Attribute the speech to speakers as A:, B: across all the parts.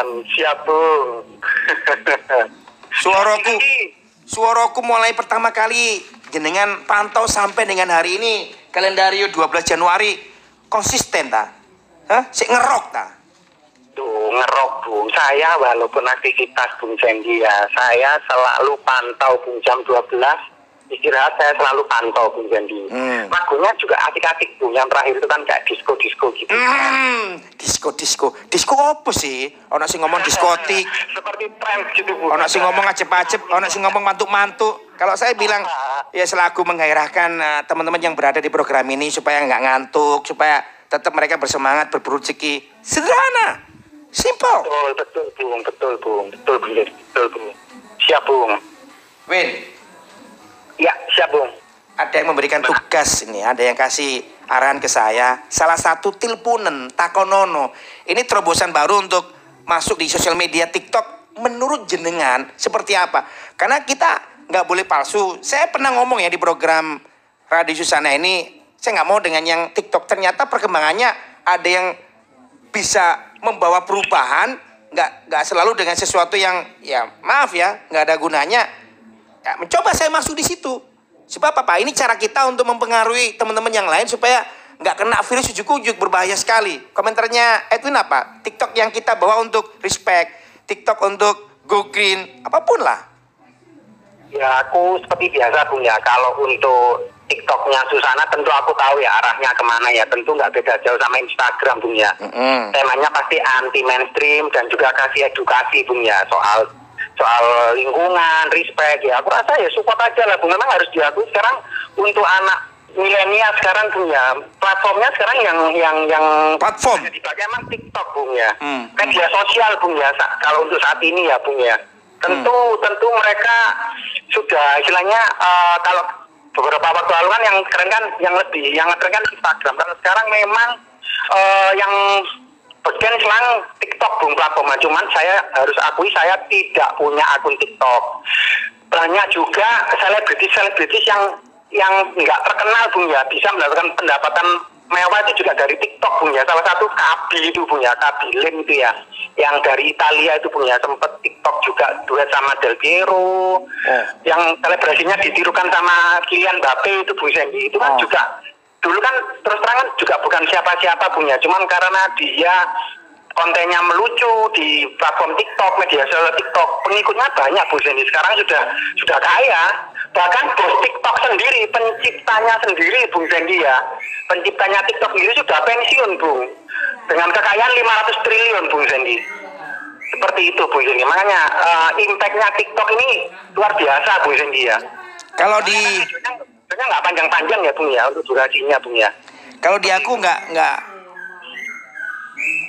A: Siap-siap, siap Bung.
B: Suaraku, suaraku mulai pertama kali jenengan pantau sampai dengan hari ini kalendario 12 Januari konsisten ta? Hah? Sik ngerok ta?
A: Tuh, ngerok Bung. Saya walaupun aktivitas Bung Sandy ya, saya selalu pantau Bung jam 12 istirahat saya selalu pantau Bung Sandy.
B: Hmm.
A: Lagunya juga asik-asik Bung. Yang terakhir itu kan kayak disco-disco gitu.
B: Hmm, disco disco. Disco apa sih? Ono sing ngomong diskotik,
A: Seperti tren gitu Bung.
B: ono sing ngomong acep-acep, ono sing ngomong mantuk-mantuk. Kalau saya bilang ya selaku menggairahkan eh, teman-teman yang berada di program ini supaya nggak ngantuk, supaya tetap mereka bersemangat berburu rezeki. Sederhana. Simple.
A: Betul, betul Bung. Betul Bung. Betul Bung. Betul Bung. Siap Bung.
B: Win,
A: Ya, siap Bung.
B: ada yang memberikan tugas ini, ada yang kasih arahan ke saya. Salah satu tilpunen takonono. Ini terobosan baru untuk masuk di sosial media TikTok. Menurut jenengan seperti apa? Karena kita nggak boleh palsu. Saya pernah ngomong ya di program Radio Susana ini, saya nggak mau dengan yang TikTok. Ternyata perkembangannya ada yang bisa membawa perubahan, nggak nggak selalu dengan sesuatu yang ya maaf ya nggak ada gunanya. Ya, mencoba saya masuk di situ. Sebab apa? Ini cara kita untuk mempengaruhi teman-teman yang lain supaya nggak kena virus ujuk-ujuk berbahaya sekali. Komentarnya Edwin apa? TikTok yang kita bawa untuk respect, TikTok untuk go green, apa pun lah.
A: Ya aku seperti biasa Bung ya kalau untuk TikToknya Susana tentu aku tahu ya arahnya ke mana ya tentu nggak beda jauh sama Instagram Bung ya.
B: Mm-mm.
A: Temanya pasti anti mainstream dan juga kasih edukasi Bung ya soal soal lingkungan, respect ya. Aku rasa ya support aja lah Bung. Memang harus diakui sekarang untuk anak milenial sekarang Bung ya platformnya sekarang yang yang yang
B: Platform.
A: dipakai emang TikTok Bung ya.
B: Hmm,
A: Media sosial Bung ya. Sa- Kalau untuk saat ini ya Bung ya. Tentu tentu mereka sudah istilahnya eh, kalau beberapa waktu lalu kan yang keren kan yang lebih yang keren kan Instagram. Kalau sekarang memang eh, yang bagian selang TikTok Bung platformnya. Cuman saya harus akui saya tidak punya akun TikTok. Banyak juga selebritis-selebritis yang yang nggak terkenal Bung ya bisa mendapatkan pendapatan mewah itu juga dari TikTok Bung ya. Salah satu Kabi itu punya Kabi Lim itu ya. Yang dari Italia itu punya sempet TikTok juga duet sama Del Piero. Yang selebrasinya ditirukan sama Kylian Mbappe itu Bung Sandy itu kan
B: Oh.
A: juga dulu kan terus terang juga bukan siapa-siapa punya cuman karena dia kontennya melucu di platform TikTok media sosial TikTok pengikutnya banyak Bu Sandy sekarang sudah sudah kaya. Bahkan bos TikTok sendiri penciptanya sendiri Bung Sandy ya. Penciptanya TikTok sendiri sudah pensiun Bung dengan kekayaan 500 triliun Bung Sandy seperti itu Bung Sandy makanya eh, impactnya TikTok ini luar biasa Bung Sandy ya.
B: Kalau di
A: Videonya nggak panjang-panjang ya Bung ya untuk durasinya Bung ya
B: kalau di aku nggak nggak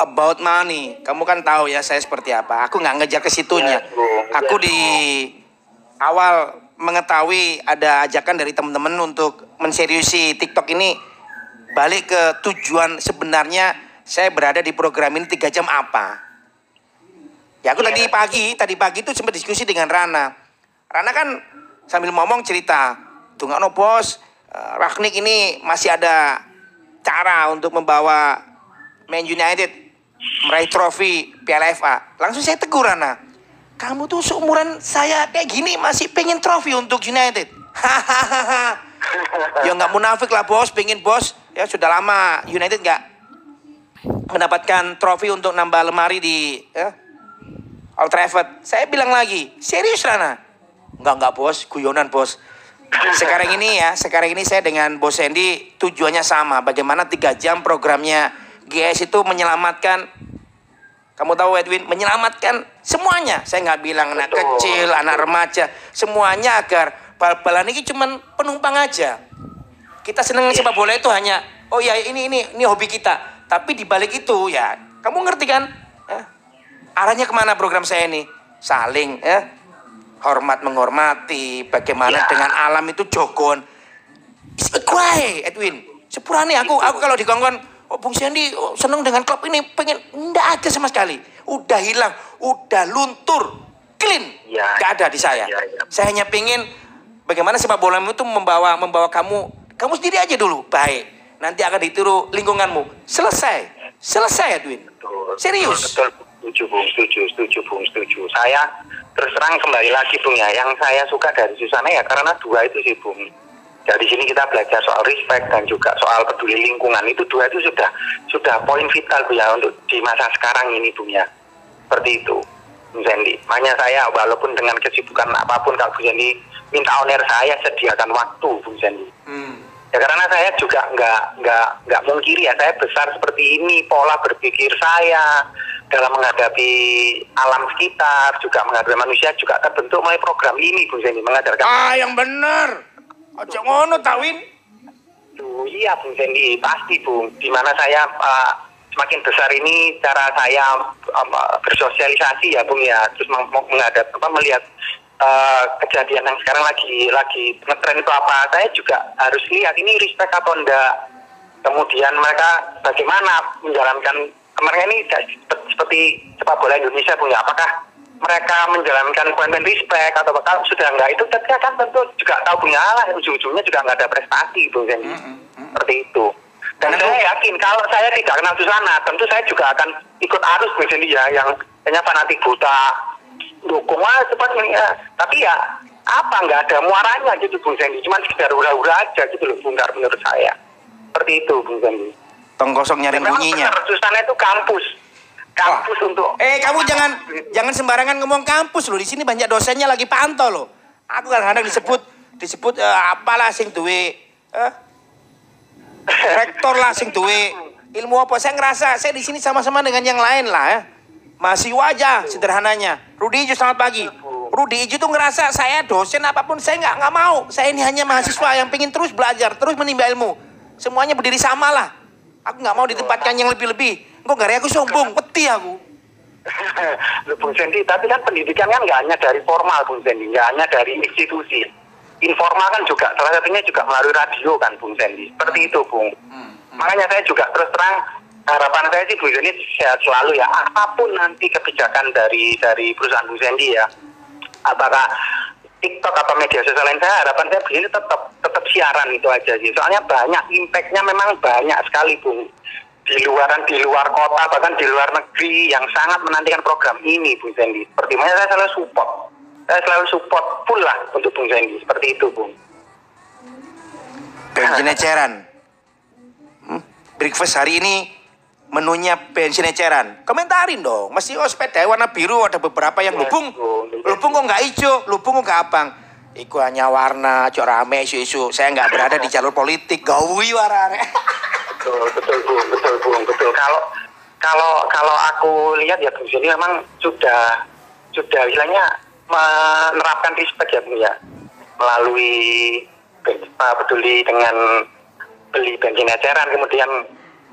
B: about money. Kamu kan tahu ya saya seperti apa. Aku nggak ngejar ke situnya.
A: Bro.
B: Aku di awal mengetahui ada ajakan dari teman-teman untuk menseriusi TikTok ini balik ke tujuan sebenarnya saya berada di program ini tiga jam apa. Ya aku tadi pagi, tadi pagi itu sempat diskusi dengan Rana. Rana kan sambil ngomong cerita, tuh nggak no bos, eh, Ragnik ini masih ada cara untuk membawa Man United meraih trofi Piala FA. Langsung saya tegur Rana, kamu tuh seumuran saya kayak gini masih pengen trofi untuk United. Hahaha. ya nggak munafik lah bos, pengen bos. Ya sudah lama United nggak mendapatkan trofi untuk nambah lemari di ya, Old Trafford. Saya bilang lagi, serius Rana? Enggak, enggak bos, guyonan bos. Sekarang ini ya, sekarang ini saya dengan Bos Sandy tujuannya sama. Bagaimana tiga jam programnya GS itu menyelamatkan kamu tahu Edwin, menyelamatkan semuanya. Saya nggak bilang anak
A: Betul.
B: kecil, anak remaja, semuanya agar bal-balan ini cuman penumpang aja. Kita seneng sepak bola itu hanya, oh ya ini ini ini hobi kita. Tapi di balik itu ya, kamu ngerti kan? Ya, arahnya ke mana program saya ini? Saling ya, hormat menghormati, bagaimana
A: Ya.
B: dengan alam itu jogon. Gue, Edwin, sepurane aku aku kalau dikongkon Oh Bung Sandy oh, seneng dengan klub ini pengen ndak ada sama sekali udah hilang udah luntur clean
A: Ya.
B: nggak ada di saya
A: Ya, ya.
B: saya hanya pengen bagaimana sepak bola itu membawa membawa kamu kamu sendiri aja dulu baik nanti akan ditiru lingkunganmu selesai selesai Edwin
A: Betul.
B: serius
A: Betul. setuju Bung, setuju, setuju Bung, setuju. Saya terus terang kembali lagi Bung ya, yang saya suka dari Susana ya karena dua itu sih Bung. Dari sini kita belajar soal respect dan juga soal peduli lingkungan itu dua itu sudah sudah poin vital Bu ya untuk di masa sekarang ini Bung ya. Seperti itu, Bung Sandy. Makanya saya walaupun dengan kesibukan apa pun kalau Bung Sandy minta owner saya sediakan waktu Bung Sandy.
B: Hmm.
A: Ya karena saya juga nggak nggak nggak mungkiri ya saya besar seperti ini pola berpikir saya dalam menghadapi alam sekitar juga menghadapi manusia juga terbentuk melalui program ini Bung Zeni mengajarkan.
B: Ah, yang bener. Ojo ngono Tawin.
A: Duh, iya Bung Zeni pasti Bung. Di mana saya uh, semakin besar ini cara saya um, bersosialisasi ya Bung ya terus meng menghadap apa melihat uh, kejadian yang sekarang lagi lagi ngetren itu apa saya juga harus lihat ini respect atau enggak kemudian mereka bagaimana menjalankan kemarin ini seperti sepak bola Indonesia punya apakah mereka menjalankan poin-poin respect atau bakal sudah enggak itu tapi kan tentu juga tahu punya lah ujung-ujungnya juga enggak ada prestasi itu kan seperti itu. Dan saya yakin kalau saya tidak kenal Susana tentu saya juga akan ikut arus misalnya ya yang hanya fanatik buta. Dukung lah cepat ya. Tapi ya apa nggak ada muaranya gitu Bung Sandy cuma sekedar hura-hura aja gitu loh Bung menurut saya. Seperti itu Bung Sandy
B: tong kosong nyari bunyinya.
A: Susana itu kampus kampus untuk
B: eh kamu jangan jangan sembarangan ngomong kampus loh. Di sini banyak dosennya lagi pantau loh. Aku kadang-kadang disebut disebut uh, apalah sing duwe uh, rektor lah sing duwe ilmu apa. Saya ngerasa saya di sini sama-sama dengan yang lain lah ya. Masih wajah sederhananya. Rudi Ijo selamat pagi. Rudi Ijo tuh ngerasa saya dosen apa pun saya nggak nggak mau. Saya ini hanya mahasiswa yang pengen terus belajar terus menimba ilmu. Semuanya berdiri sama lah. Aku nggak mau ditempatkan yang lebih-lebih kok nggak aku sombong peti aku
A: Bung Sendi, tapi kan pendidikan kan nggak hanya dari formal, Bung Sendi, nggak hanya dari institusi. Informal kan juga, salah satunya juga melalui radio kan, Bung Sendi. Seperti itu, Bung. Hmm, hmm. Makanya saya juga terus terang harapan saya sih Bu ini sehat selalu ya apa pun nanti kebijakan dari dari perusahaan Bu Sandy ya apakah TikTok atau media sosial lain saya harapan saya begini tetap tetap siaran itu aja sih soalnya banyak impactnya memang banyak sekali Bu di luaran di luar kota bahkan di luar negeri yang sangat menantikan program ini Bu Sandy seperti mana saya selalu support saya selalu support full lah untuk Bung Sandy seperti itu Bung
B: bensin eceran hmm? breakfast hari ini menunya bensin eceran. Komentarin dong. Masih oh sepeda warna biru ada beberapa yang lubung. Lubung kok nggak hijau, lubung kok nggak abang. Iku hanya warna, cok rame isu-isu. Saya nggak berada di jalur politik. Gawi warna.
A: betul, betul, bu, betul, bu, betul. Kalau kalau kalau aku lihat ya di sini memang sudah sudah istilahnya menerapkan respect ya bu ya melalui peduli dengan beli bensin eceran kemudian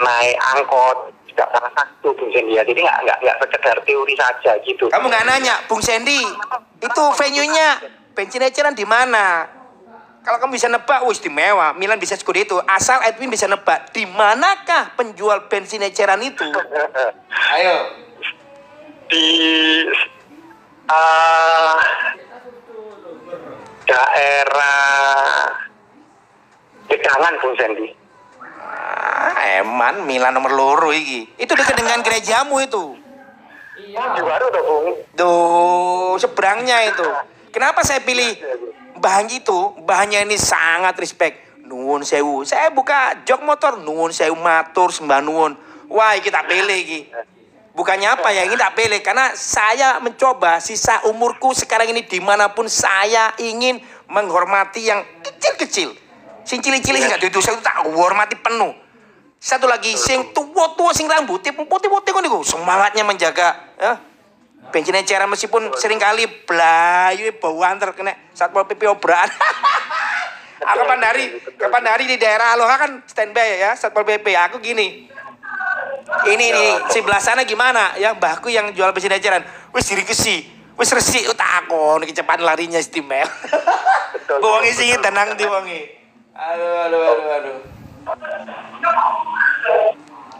A: naik angkot juga salah satu Bung Sandy ya. Jadi nggak nggak nggak sekedar teori saja gitu.
B: Kamu nggak nanya, Bung Sandy, itu venue-nya bensin eceran di mana? Kalau kamu bisa nebak, wih istimewa. Milan bisa itu. Asal Edwin bisa nebak, di manakah penjual bensin eceran itu? Ayo.
A: Di uh, daerah Gedangan, Bung Sandy.
B: Ah, eman Milan nomor loro iki. Itu dekat dengan gerejamu itu.
A: Iya. Di baru tuh, Bung.
B: Tuh, seberangnya itu. Kenapa saya pilih bahan itu? Bahannya ini sangat respect. Nuwun sewu. Saya buka jok motor nuwun sewu matur sembah nuwun. Wah, kita pilih iki. Bukannya apa ya, ini tak pilih. Karena saya mencoba sisa umurku sekarang ini di mana pun saya ingin menghormati yang kecil-kecil. Sing cili-cili sing gak saya tak hormati penuh. Satu lagi sing tua-tua sing rambut putih-putih kan itu semangatnya menjaga ya. Bensin eceran meskipun sering kali belayu bau antar kena satpol pp obran. Aku kapan dari kapan dari di daerah Aloha kan standby ya satpol pp. Aku gini. Ini nih sebelah sana gimana ya mbahku yang jual bensin eceran. Wis diri kesi. Wis resik takon kecepatan larinya istimewa. Wong sing tenang di wongi. Aduh, aduh, aduh, aduh.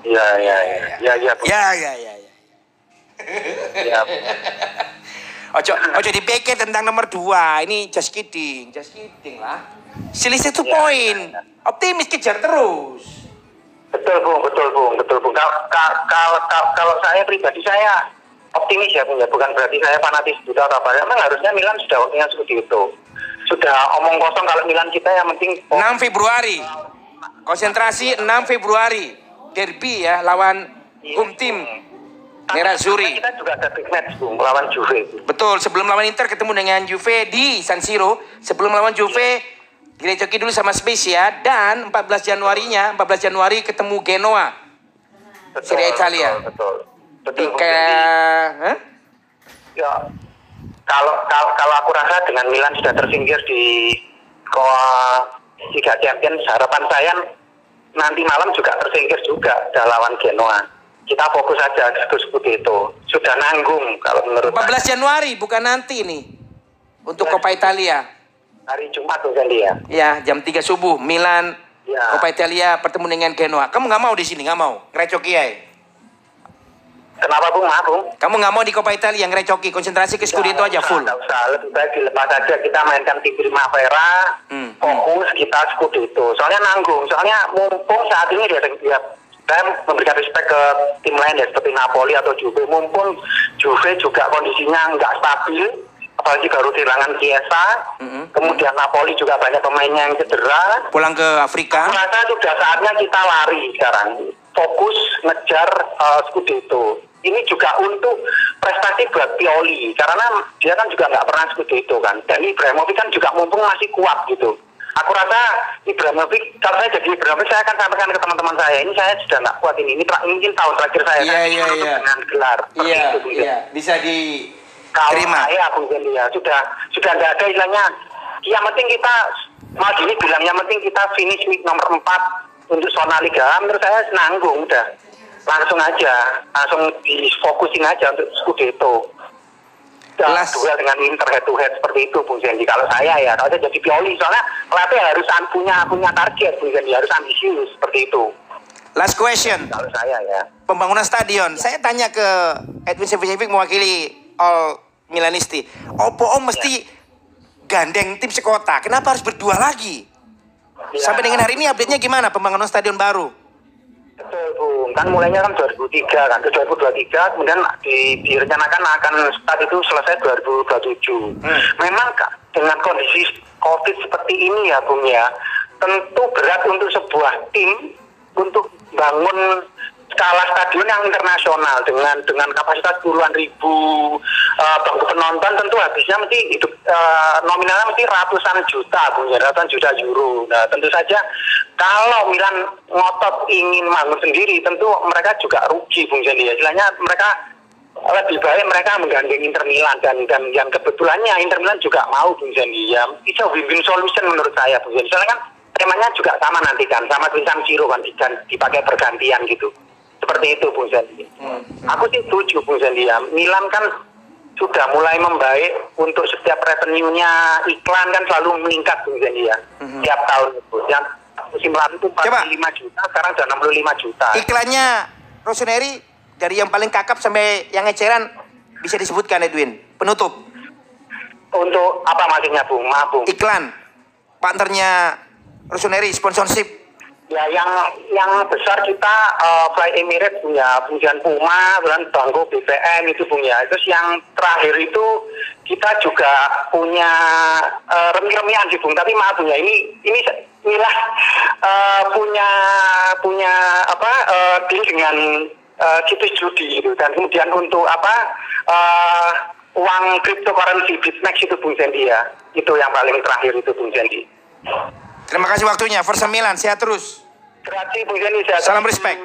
A: Ya, ya, ya, ya, ya,
B: ya, ya, ya, ya. ya. Ojo, ojo dipikir tentang nomor dua. Ini just kidding, just kidding lah. Selisih satu ya, poin. Optimis kejar terus.
A: Betul, Bung, betul, Bung, betul, Bung. Kalau, kalau, kalau, kalau saya pribadi saya optimis ya punya bukan berarti saya fanatis buta atau apa memang harusnya Milan sudah waktunya seperti itu sudah omong kosong kalau Milan kita yang penting
B: 6 Februari. Konsentrasi 6 Februari. Derby ya lawan home team. Merah Zuri.
A: kita juga ada big match Bung melawan Juve
B: Betul, sebelum lawan Inter ketemu dengan Juve di San Siro. Sebelum lawan Juve direcoki dulu sama Spezia dan 14 Januarinya, 14 Januari ketemu Genoa.
A: betul,
B: Serie Italia.
A: betul betul, betul ya kalau kalau kalau aku rasa dengan Milan sudah tersingkir di Koa Liga Champions harapan saya nanti malam juga tersingkir juga dah lawan Genoa kita fokus saja ke itu sudah nanggung kalau menurut
B: 14 Januari bukan nanti nih. Untuk Coppa Italia.
A: hari Jumat tuh dia
B: Ya, jam 3 subuh Milan
A: Ya.
B: Coppa Italia bertemu dengan Genoa. Kamu nggak mau di sini, nggak mau? Ngerecoki ya?
A: kenapa Bung maaf Bung
B: Kamu nggak mau di Coppa Italia ngerecoki, konsentrasi ke Scudetto aja full.
A: Nggak usah, lebih baik dilepas saja kita mainkan tim Primavera,
B: Hmm,
A: fokus kita Scudetto. Soalnya nanggung, soalnya mumpung saat ini dia, dia saya memberikan respect ke tim lain ya seperti Napoli atau Juve. Mumpung Juve juga kondisinya nggak stabil, apalagi baru kehilangan Chiesa,
B: Mhm.
A: kemudian Napoli juga banyak pemainnya yang cedera.
B: Pulang ke Afrika.
A: Aku rasa sudah saatnya kita lari sekarang. Fokus ngejar uh, Scudetto. Ini juga untuk prestasi buat Pioli. Karena dia kan juga nggak pernah Scudetto kan. Dan Ibrahimovic kan juga mumpung masih kuat gitu. Aku rasa Ibrahimovic, kalau saya jadi Ibrahimovic, saya akan sampaikan ke teman-teman saya. Ini saya sudah nggak kuat ini. Ini mungkin tahun terakhir saya.
B: Iya, iya,
A: menutup
B: iya.
A: Dengan gelar. Seperti
B: Iya,
A: itu, mungkin.
B: iya, bisa di
A: Kalau
B: terima.
A: saya Fendi ya sudah sudah nggak ada istilahnya. Yang penting kita Mas ini bilang yang penting kita finish week nomor 4 untuk zona liga. Menurut saya nanggung udah. Langsung aja, langsung difokusin aja untuk Scudetto. Dan
B: Las-
A: duel dengan Inter head to head seperti itu Bung Fendi. Kalau saya ya, kalau saya jadi Pioli soalnya pelatih harus punya punya target Bung Fendi, harus ambisius seperti itu.
B: Last question.
A: Kalau saya ya.
B: Pembangunan stadion. Saya tanya ke Edwin Sevicevic mewakili All Milanisti. Opo Om mesti gandeng tim sekota. Kenapa harus berdua lagi?
A: Ya.
B: Sampai dengan hari ini update-nya gimana pembangunan stadion baru?
A: Bung. Kan mulainya kan 2003 kan, ke 2023 kemudian di, direncanakan akan start itu selesai 2027.
B: Hmm.
A: Memang Kak, dengan kondisi Covid seperti ini ya, Bung ya, tentu berat untuk sebuah tim untuk bangun skala stadion yang internasional dengan dengan kapasitas puluhan ribu uh, penonton tentu habisnya mesti hidup uh, nominalnya mesti ratusan juta punya ratusan juta euro. Nah tentu saja kalau Milan ngotot ingin bangun sendiri tentu mereka juga rugi Bung Jendi ya. Istilahnya mereka lebih baik mereka menggandeng Inter Milan dan dan yang kebetulannya Inter Milan juga mau Bung Jendi ya. Itu win-win solution menurut saya Bung Jendi. Soalnya kan temanya juga sama nanti kan sama di San Siro kan dipakai bergantian gitu. Seperti itu Bung Jendi. Aku sih setuju Bung Jendi ya. Milan kan sudah mulai membaik untuk setiap revenue-nya iklan kan selalu meningkat Bung Jendi ya. Tiap tahun itu. Yang musim lalu itu 45
B: Coba.
A: juta, sekarang sudah 65 juta.
B: Iklannya Rosemary dari yang paling kakap sampai yang eceran bisa disebutkan Edwin. Penutup
A: Untuk apa maksudnya Bung? Maaf Bung.
B: iklan partnernya Rosemary sponsorship
A: Ya yang yang besar kita eh, Fly Emirates punya, kemudian Puma, kemudian Bangko BPM itu punya. Terus yang terakhir itu kita juga punya eh, remi-remian sih Bung. Tapi maaf punya ini ini inilah eh, punya punya apa deal dengan eh, situs judi gitu. Dan kemudian untuk apa eh, uang cryptocurrency Bitmax itu Bung Jendi ya. Itu yang paling terakhir itu Bung Jendi.
B: Terima kasih waktunya. Forza Milan, sehat terus.
A: Terima kasih Jendi. Sehat
B: Salam respect.